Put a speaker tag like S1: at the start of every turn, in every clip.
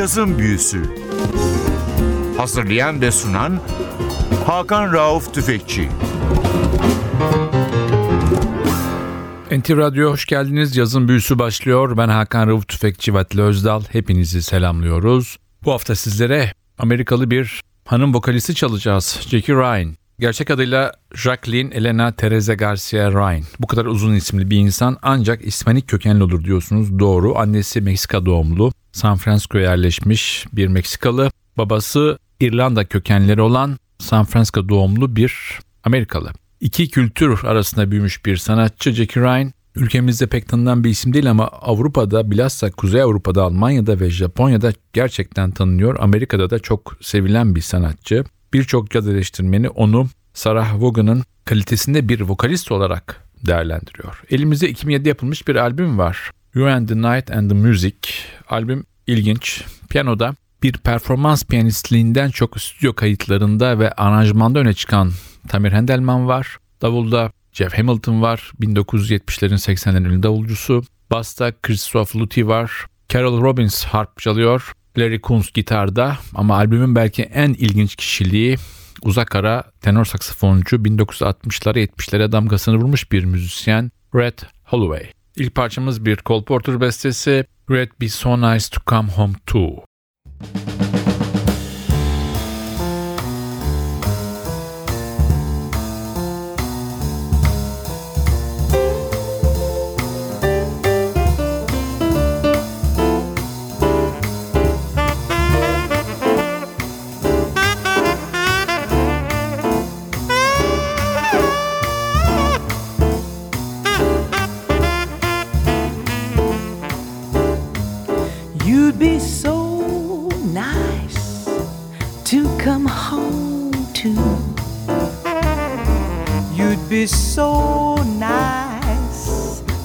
S1: Cazın Büyüsü Hazırlayan ve sunan Hakan Rauf Tüfekçi
S2: NTV Radyo hoş geldiniz. Yazın büyüsü başlıyor. Ben Hakan Rauf Tüfekçi ve Özdal. Hepinizi selamlıyoruz. Bu hafta sizlere Amerikalı bir hanım vokalisti çalacağız. Jackie Ryan. Gerçek adıyla Jacqueline Elena Teresa Garcia Ryan. Bu kadar uzun isimli bir insan ancak İspanik kökenli olur diyorsunuz. Doğru. Annesi Meksika doğumlu. San Francisco'ya yerleşmiş bir Meksikalı. Babası İrlanda kökenleri olan San Francisco doğumlu bir Amerikalı. İki kültür arasında büyümüş bir sanatçı Jackie Ryan. Ülkemizde pek tanınan bir isim değil ama Avrupa'da bilhassa Kuzey Avrupa'da, Almanya'da ve Japonya'da gerçekten tanınıyor. Amerika'da da çok sevilen bir sanatçı. Birçok caz eleştirmeni onu Sarah Vaughan'ın kalitesinde bir vokalist olarak değerlendiriyor. Elimizde 2007'de yapılmış bir albüm var. You and the Night and the Music. Albüm ilginç. Piyanoda bir performans piyanistliğinden çok stüdyo kayıtlarında ve aranjmanda öne çıkan Tamir Hendelman var. Davulda Jeff Hamilton var. 1970'lerin 80'lerin ünlü davulcusu. Basta Christoph Luthi var. Carol Robbins harp çalıyor. Larry Kunz gitarda ama albümün belki en ilginç kişiliği uzak ara tenor saksafoncu 1960'lara 70'lere damgasını vurmuş bir müzisyen Red Holloway. İlk parçamız bir Cole Porter bestesi Red Be So Nice To Come Home To.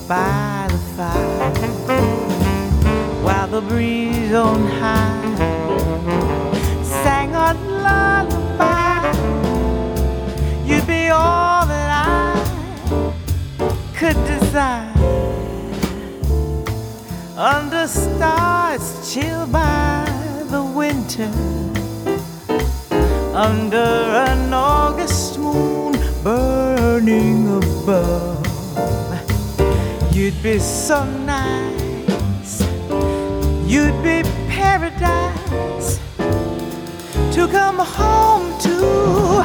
S3: By the fire while the breeze on high sang a lullaby. You'd be all that I could desire under stars chilled by the winter under an August moon burning above. You'd be so nice, you'd be paradise to come home to.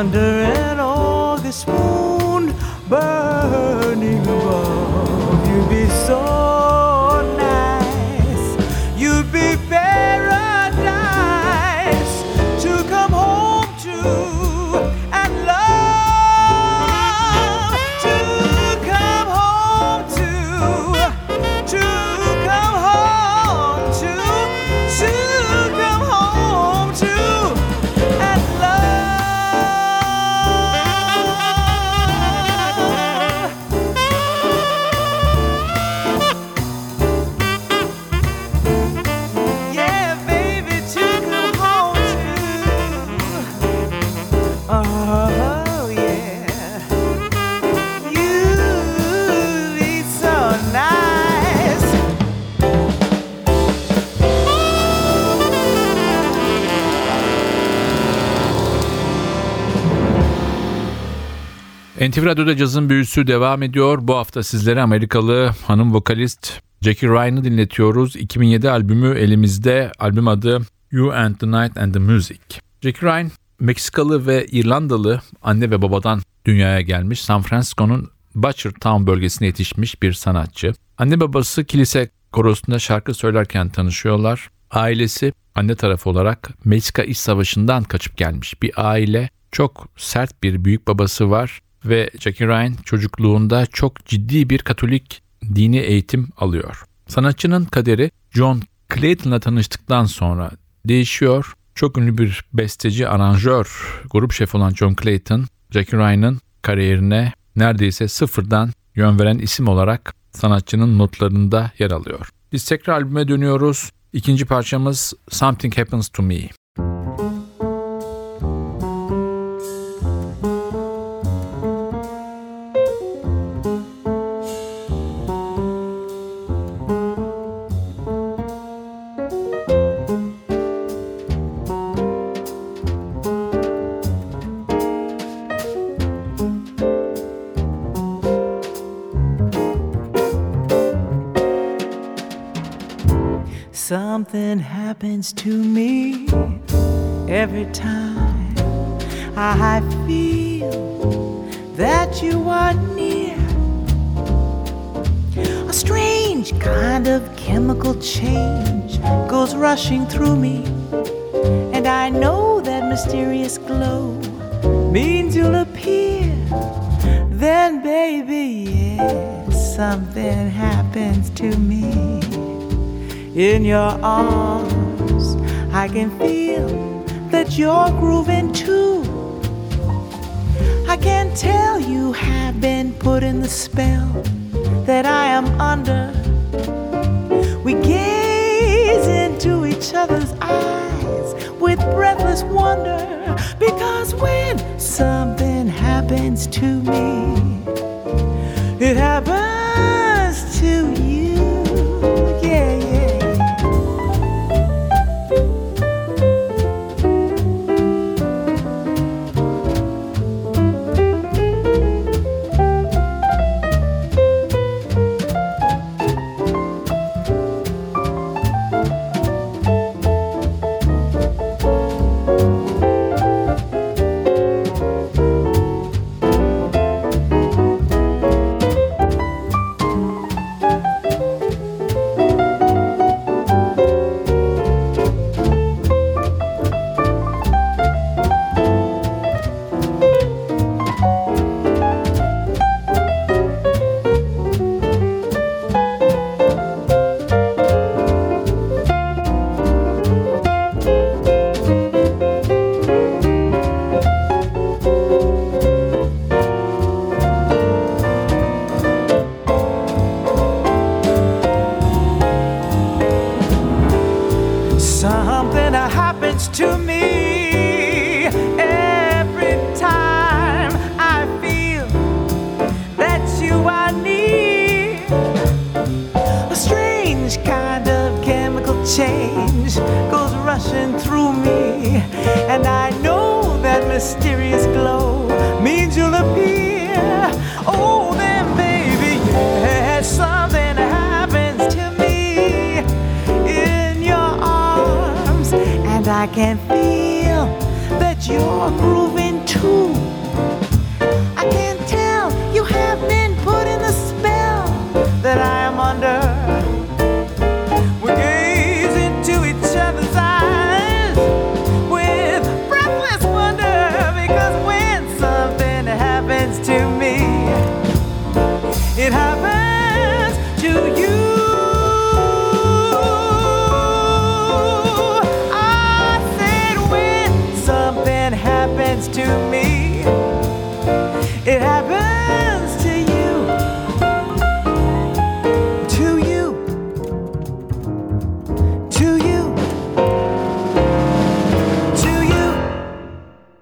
S3: Wonder.
S2: NTV Radyo'da cazın büyüsü devam ediyor. Bu hafta sizlere Amerikalı hanım vokalist Jackie Ryan'ı dinletiyoruz. 2007 albümü elimizde. Albüm adı You and the Night and the Music. Jackie Ryan Meksikalı ve İrlandalı anne ve babadan dünyaya gelmiş. San Francisco'nun Butcher Town bölgesine yetişmiş bir sanatçı. Anne babası kilise korosunda şarkı söylerken tanışıyorlar. Ailesi anne tarafı olarak Meksika İç Savaşı'ndan kaçıp gelmiş bir aile. Çok sert bir büyük babası var ve Jackie Ryan çocukluğunda çok ciddi bir Katolik dini eğitim alıyor. Sanatçının kaderi John Clayton'la tanıştıktan sonra değişiyor. Çok ünlü bir besteci, aranjör, grup şefi olan John Clayton, Jackie Ryan'ın kariyerine neredeyse sıfırdan yön veren isim olarak sanatçının notlarında yer alıyor. Biz tekrar albüme dönüyoruz. İkinci parçamız Something Happens to Me.
S3: Something happens to me every time I feel that you are near. A strange kind of chemical change goes rushing through me, and I know that mysterious in your arms. I can feel that you're grooving too. I can tell you have been put in the spell that I am under. We gaze into each other's eyes with breathless wonder because when something happens to me, change goes rushing through me, and I know that mysterious glow means you'll appear. Oh, then, baby, yes, something happens to me in your arms. And I can feel that you're grooving too. Me, it happens to you. To you. To you. To you.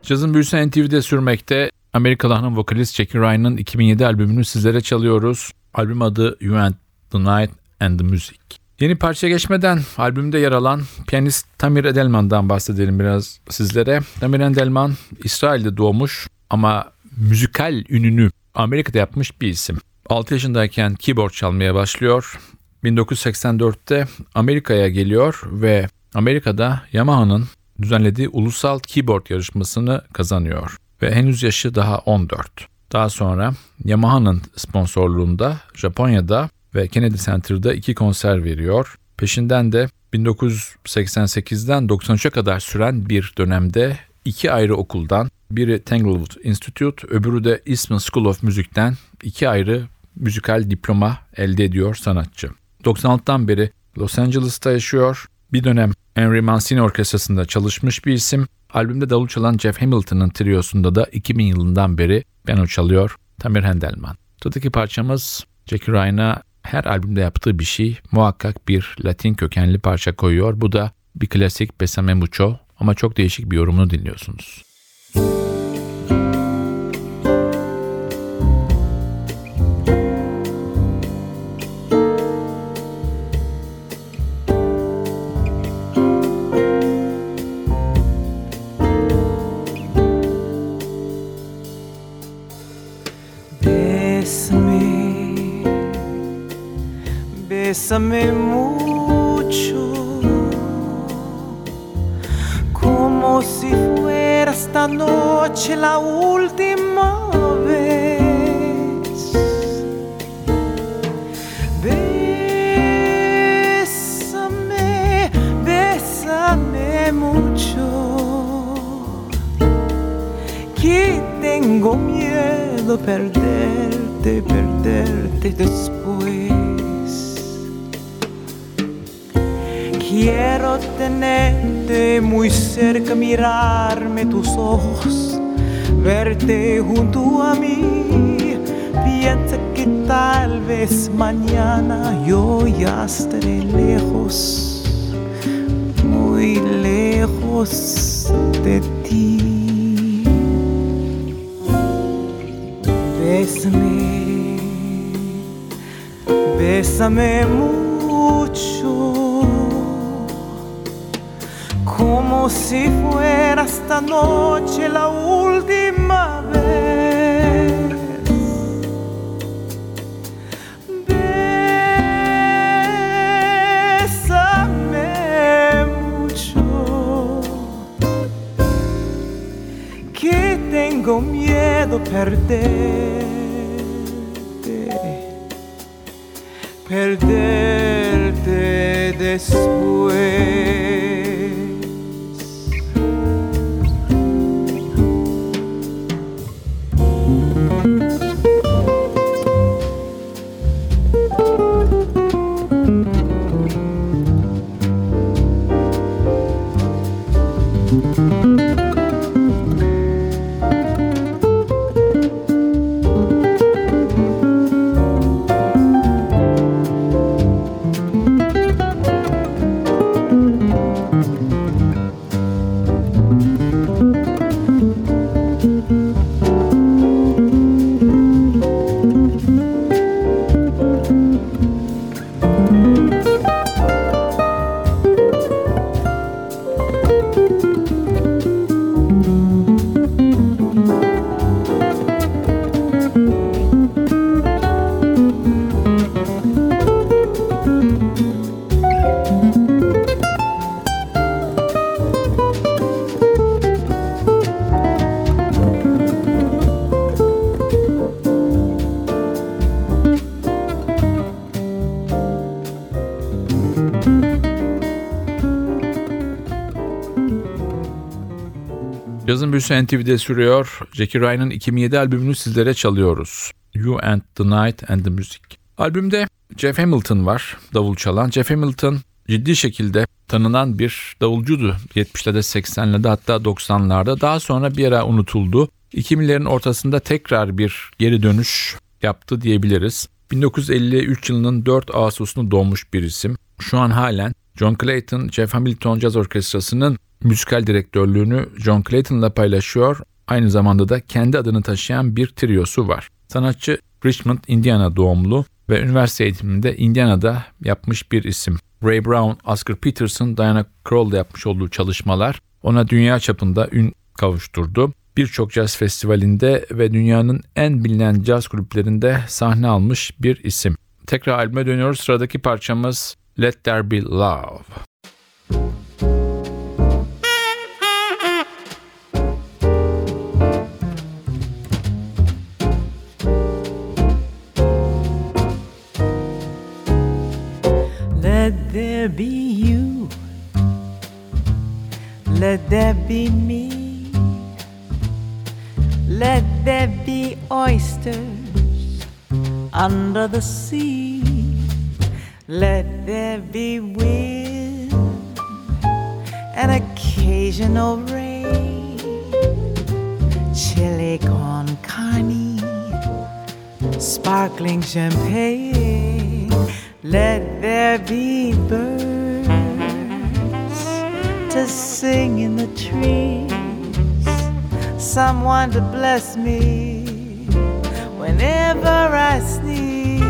S2: Cazın büyüsü NTV'de sürmekte. Amerikalı hanım vokalist Jackie Ryan'ın 2007 albümünü sizlere çalıyoruz. Albüm adı You and the Night and the Music. Yeni parça geçmeden albümde yer alan piyanist Tamir Edelman'dan bahsedelim biraz sizlere. Tamir Edelman İsrail'de doğmuş ama müzikal ününü Amerika'da yapmış bir isim. 6 yaşındayken keyboard çalmaya başlıyor. 1984'te Amerika'ya geliyor ve Amerika'da Yamaha'nın düzenlediği ulusal keyboard yarışmasını kazanıyor ve henüz yaşı daha 14. Daha sonra Yamaha'nın sponsorluğunda Japonya'da ve Kennedy Center'da iki konser veriyor. Peşinden de 1988'den 93'e kadar süren bir dönemde iki ayrı okuldan biri Tanglewood Institute öbürü de Eastman School of Music'ten iki ayrı müzikal diploma elde ediyor sanatçı. 96'dan beri Los Angeles'ta yaşıyor. Bir dönem Henry Mancini Orkestrası'nda çalışmış bir isim. Albümde davul çalan Jeff Hamilton'ın triyosunda da 2000 yılından beri piyano çalıyor Tamir Hendelman. Sıradaki parçamız Jackie Ryan'a her albümde yaptığı bir şey muhakkak bir Latin kökenli parça koyuyor. Bu da bir klasik Besame Mucho ama çok değişik bir yorumunu dinliyorsunuz.
S3: Bésame, bésame mucho, como si fuera esta noche la última vez. Bésame, bésame mucho que tengo miedo perderte, perderte Quiero tenerte muy cerca, mirarme tus ojos, verte junto a mí. Piensa que tal vez mañana yo ya estaré lejos, muy lejos de ti. Bésame, bésame mucho, como si fuera esta noche la última vez. Bésame mucho que tengo miedo perderte, perderte después.
S2: Büyüsü NTV'de sürüyor. Jackie Ryan'ın 2007 albümünü sizlere çalıyoruz. You and the Night and the Music. Albümde Jeff Hamilton var, davul çalan. Jeff Hamilton ciddi şekilde tanınan bir davulcudu. 70'lerde, 80'lerde hatta 90'larda. Daha sonra bir ara unutuldu. 2000'lerin ortasında tekrar bir geri dönüş yaptı diyebiliriz. 1953 yılının 4 Ağustos'unda doğmuş bir isim. Şu an halen John Clayton, Jeff Hamilton Jazz Orkestrası'nın müzikal direktörlüğünü John Clayton'la paylaşıyor. Aynı zamanda da kendi adını taşıyan bir triosu var. Sanatçı Richmond, Indiana doğumlu ve üniversite eğitiminde Indiana'da yapmış bir isim. Ray Brown, Oscar Peterson, Diana Kroll'da yapmış olduğu çalışmalar ona dünya çapında ün kavuşturdu. Birçok caz festivalinde ve dünyanın en bilinen caz kulüplerinde sahne almış bir isim. Tekrar albüme dönüyoruz. Sıradaki parçamız Let There Be Love.
S3: There be you. Let there be me. Let there be oysters under the sea. Let there be wind and occasional rain. Chili con carne, sparkling champagne. Let there be birds to sing in the trees. Someone to bless me whenever I sneeze.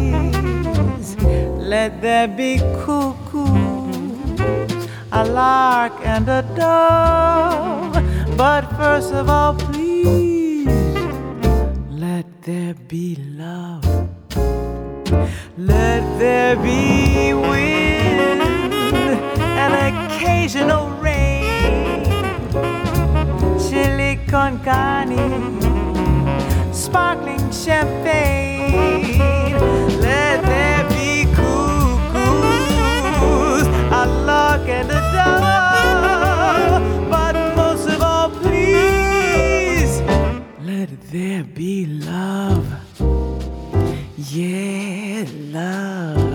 S3: Let there be cuckoos, a lark and a dove. But first of all, please, let there be love. Let there be wind and occasional rain. Chili con carne, sparkling champagne. Let there be cuckoos, a lark and a dove. But most of all, please, let there be love. Yeah, love.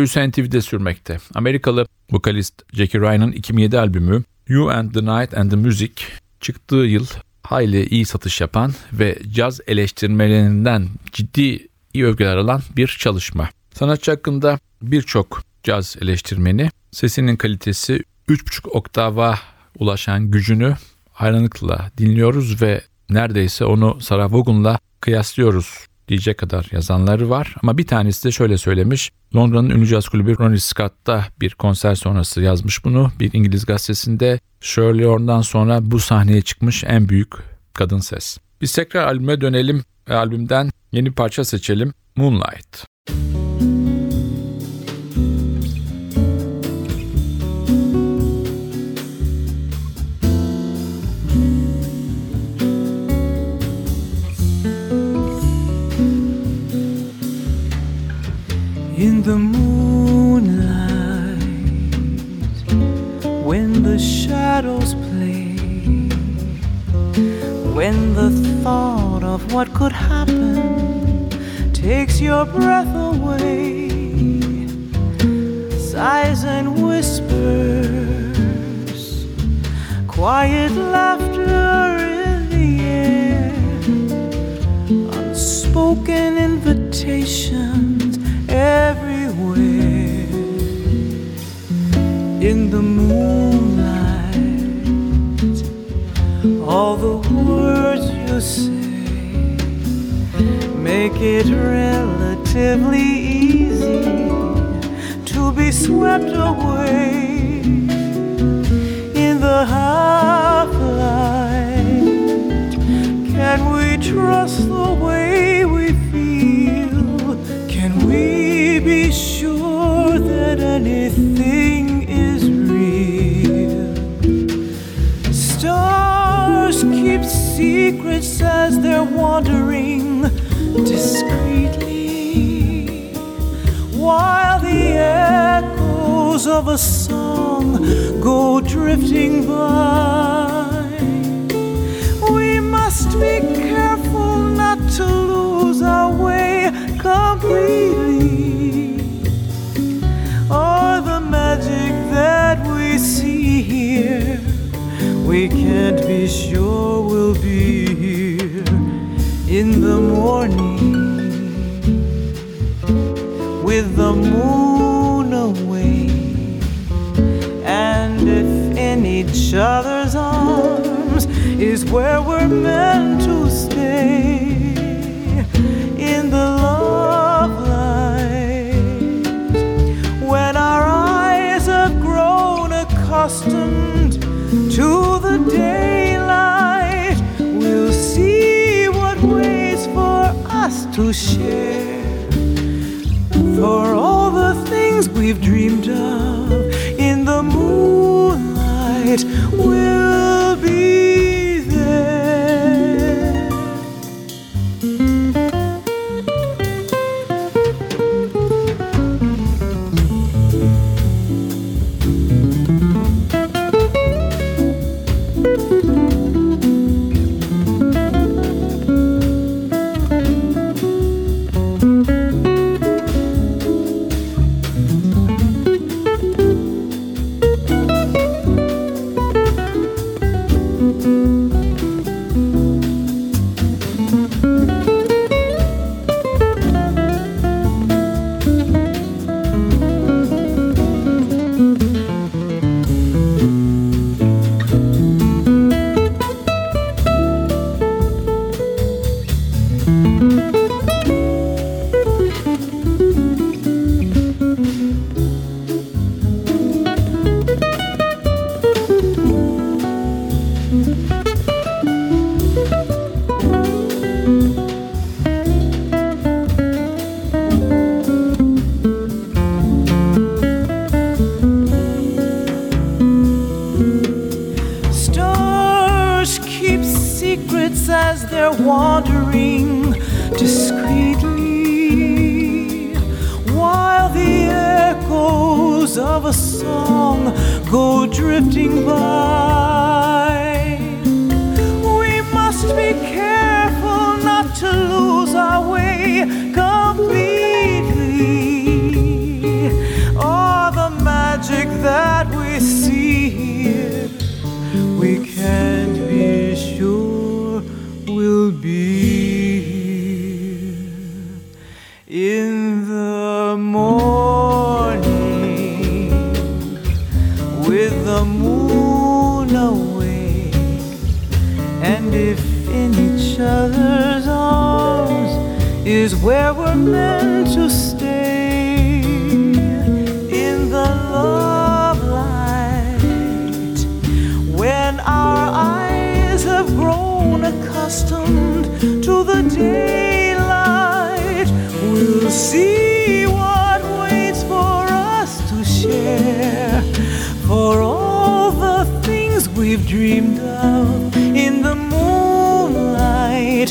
S2: Büyüsü NTV'de sürmekte. Amerikalı vokalist Jackie Ryan'ın 2007 albümü You and the Night and the Music çıktığı yıl hayli iyi satış yapan ve caz eleştirmelerinden ciddi iyi övgüler alan bir çalışma. Sanatçı hakkında birçok caz eleştirmeni sesinin kalitesi 3,5 oktava ulaşan gücünü hayranlıkla dinliyoruz ve neredeyse onu Sarah Vaughan'la kıyaslıyoruz diyecek kadar yazanları var. Ama bir tanesi de şöyle söylemiş. Londra'nın ünlü caz kulübü Ronnie Scott'ta bir konser sonrası yazmış bunu. Bir İngiliz gazetesinde Shirley Horn'dan sonra bu sahneye çıkmış en büyük kadın ses. Biz tekrar albüme dönelim albümden yeni parça seçelim. Moonlight.
S3: The moonlight, when the shadows play, when the thought of what could happen takes your breath away, sighs and whispers, quiet laughter in the air, unspoken invitations everywhere in the moonlight. All the words you say make it relatively easy to be swept away wandering discreetly, while the echoes of a song go drifting by. We must be careful not to lose our way completely. Or the magic that we see here, we can't be sure in the morning with the moon away. And if in each other's arms is where we're meant to stay, we've dreamed of in the moonlight. Will and if in each other's arms is where we're meant to stay in the love light when our eyes have grown accustomed to the daylight we'll see we've dreamed of in the moonlight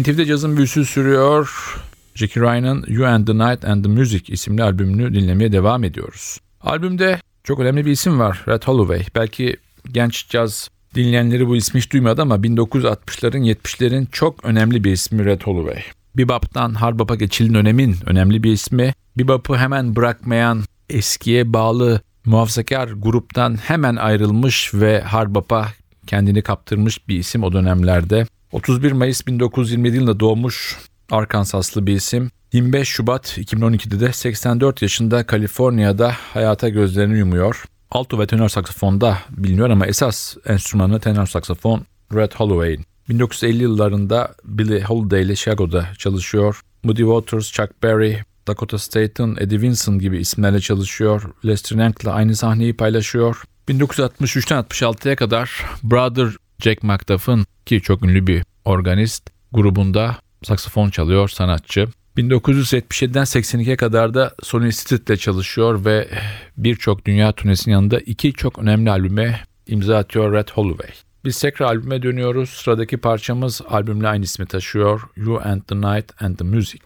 S2: NTV'de cazın büyüsü sürüyor. Jackie Ryan'ın You and the Night and the Music isimli albümünü dinlemeye devam ediyoruz. Albümde çok önemli bir isim var. Red Holloway. Belki genç caz dinleyenleri bu ismi hiç duymadı ama 1960'ların 70'lerin çok önemli bir ismi Red Holloway. Bebop'tan hard bop'a geçilen dönemin önemli bir ismi. Bebop'u hemen bırakmayan, eskiye bağlı muhafazakar gruptan hemen ayrılmış ve hard bop'a kendini kaptırmış bir isim o dönemlerde. 31 Mayıs 1927 yılında doğmuş Arkansaslı bir isim. 25 Şubat 2012'de de 84 yaşında Kaliforniya'da hayata gözlerini yumuyor. Alto ve tenor saksafonda biliniyor ama esas enstrümanı tenor saksafon Red Holloway'in. 1950 yıllarında Billie Holiday ile Chicago'da çalışıyor. Muddy Waters, Chuck Berry, Dakota Staton, Eddie Vinson gibi isimlerle çalışıyor. Lester Yank'la aynı sahneyi paylaşıyor. 1963'ten 66'ya kadar Brother Jack McDuff'ın ki çok ünlü bir organist grubunda saksafon çalıyor sanatçı. 1977'den 82'ye kadar da Sonny Stitt ile çalışıyor ve birçok dünya turnesinin yanında iki çok önemli albüme imza atıyor Red Holloway. Biz tekrar albüme dönüyoruz. Sıradaki parçamız albümle aynı ismi taşıyor. You and the Night and the Music.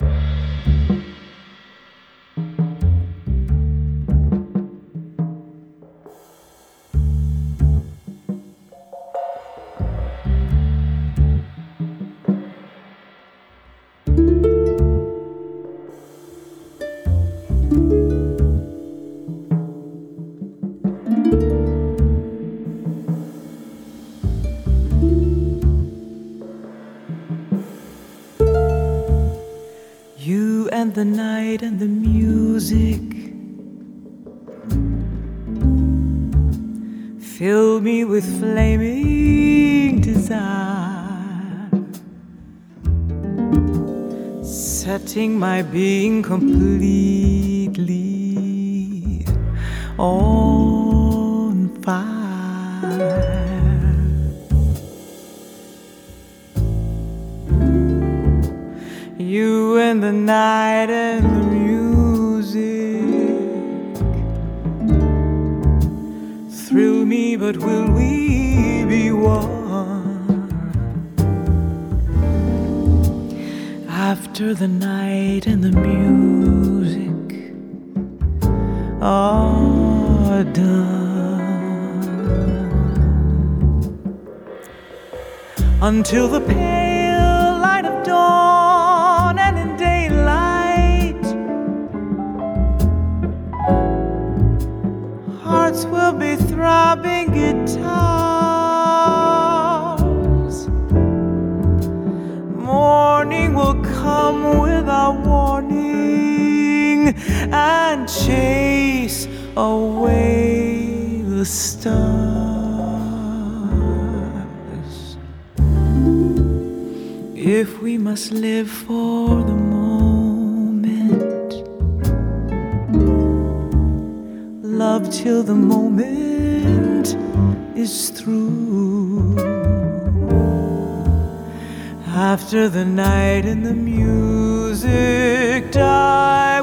S3: You my being completely on until the pale light of dawn and in daylight, hearts will be throbbing guitars. Morning will come without warning and chase away the stars. Must live for the moment, love till the moment is through. After the night and the music die,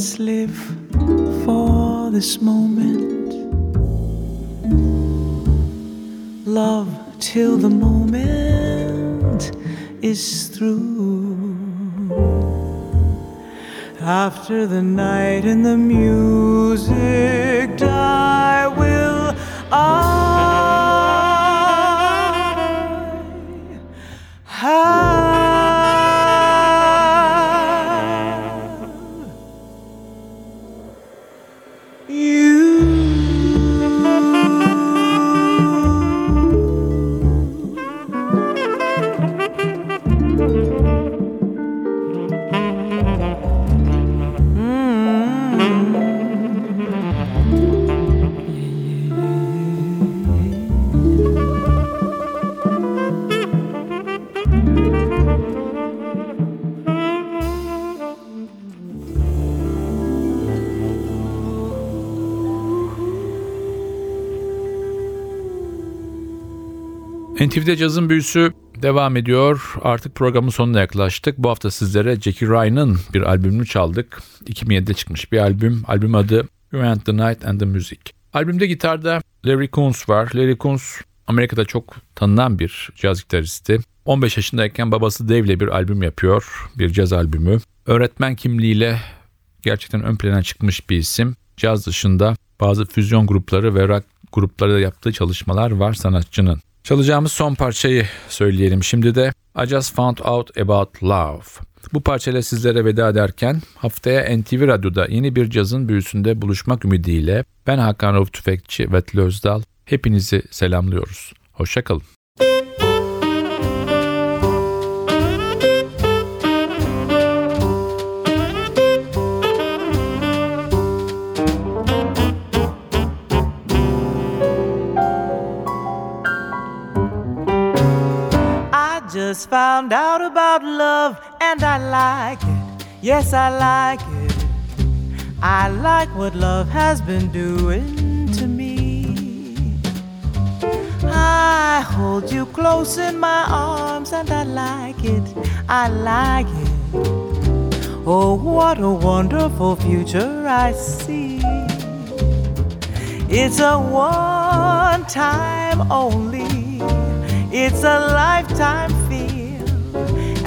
S3: We live for this moment love till the moment is through. After the night and the music
S2: NTV'de cazın büyüsü devam ediyor. Artık programın sonuna yaklaştık. Bu hafta sizlere Jackie Ryan'ın bir albümünü çaldık. 2007'de çıkmış bir albüm. Albüm adı You and the Night and the Music. Albümde gitarda Larry Coons var. Larry Coons Amerika'da çok tanınan bir caz gitaristi. 15 yaşındayken babası Dave ile bir albüm yapıyor. Bir caz albümü. Öğretmen kimliğiyle gerçekten ön plana çıkmış bir isim. Caz dışında bazı füzyon grupları ve rock grupları da yaptığı çalışmalar var sanatçının. Çalacağımız son parçayı söyleyelim şimdi de I Just Found Out About Love. Bu parçayla sizlere veda ederken haftaya NTV Radyo'da yeni bir cazın büyüsünde buluşmak ümidiyle ben Hakan Rauf Tüfekçi ve Özdal hepinizi selamlıyoruz. Hoşçakalın.
S3: Found out about love and I like it. Yes, I like it. I like what love has been doing to me. I hold you close in my arms and I like it. I like it. Oh, what a wonderful future I see. It's a one time only, it's a lifetime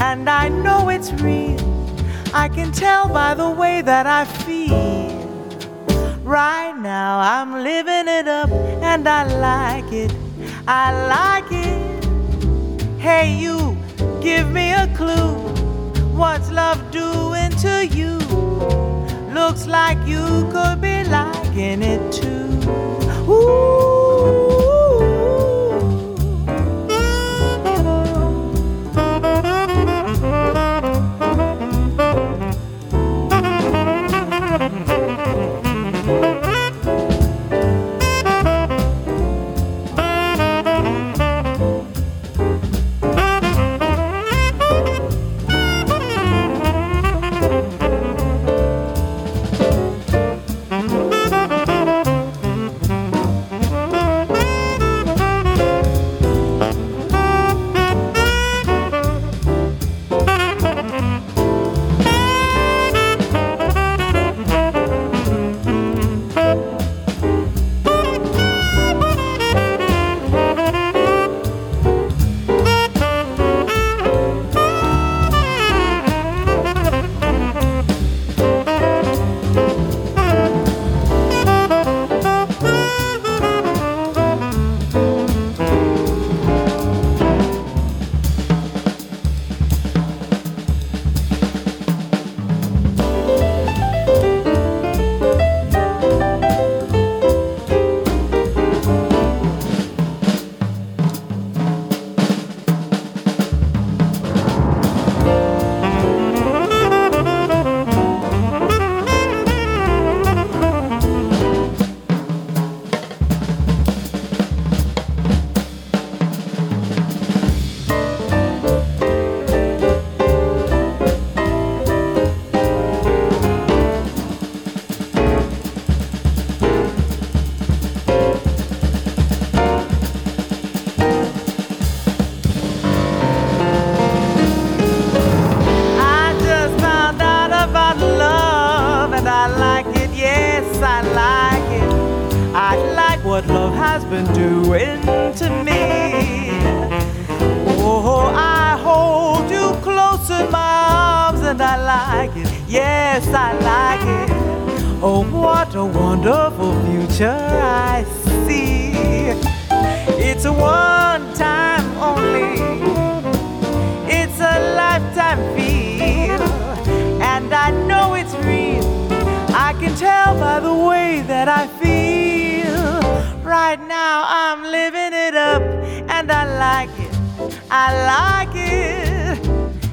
S3: and I know it's real. I can tell by the way that I feel. Right now, I'm living it up, and I like it. I like it. Hey, you, give me a clue. What's love doing to you? Looks like you could be liking it too. I by the way that I feel. Right now, I'm living it up, and I like it. I like it.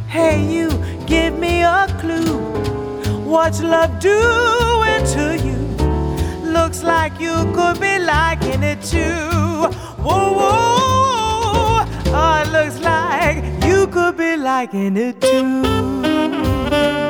S3: Hey, you, give me a clue. What's love doing to you? Looks like you could be liking it too. Whoa, whoa. Oh, it looks like you could be liking it too.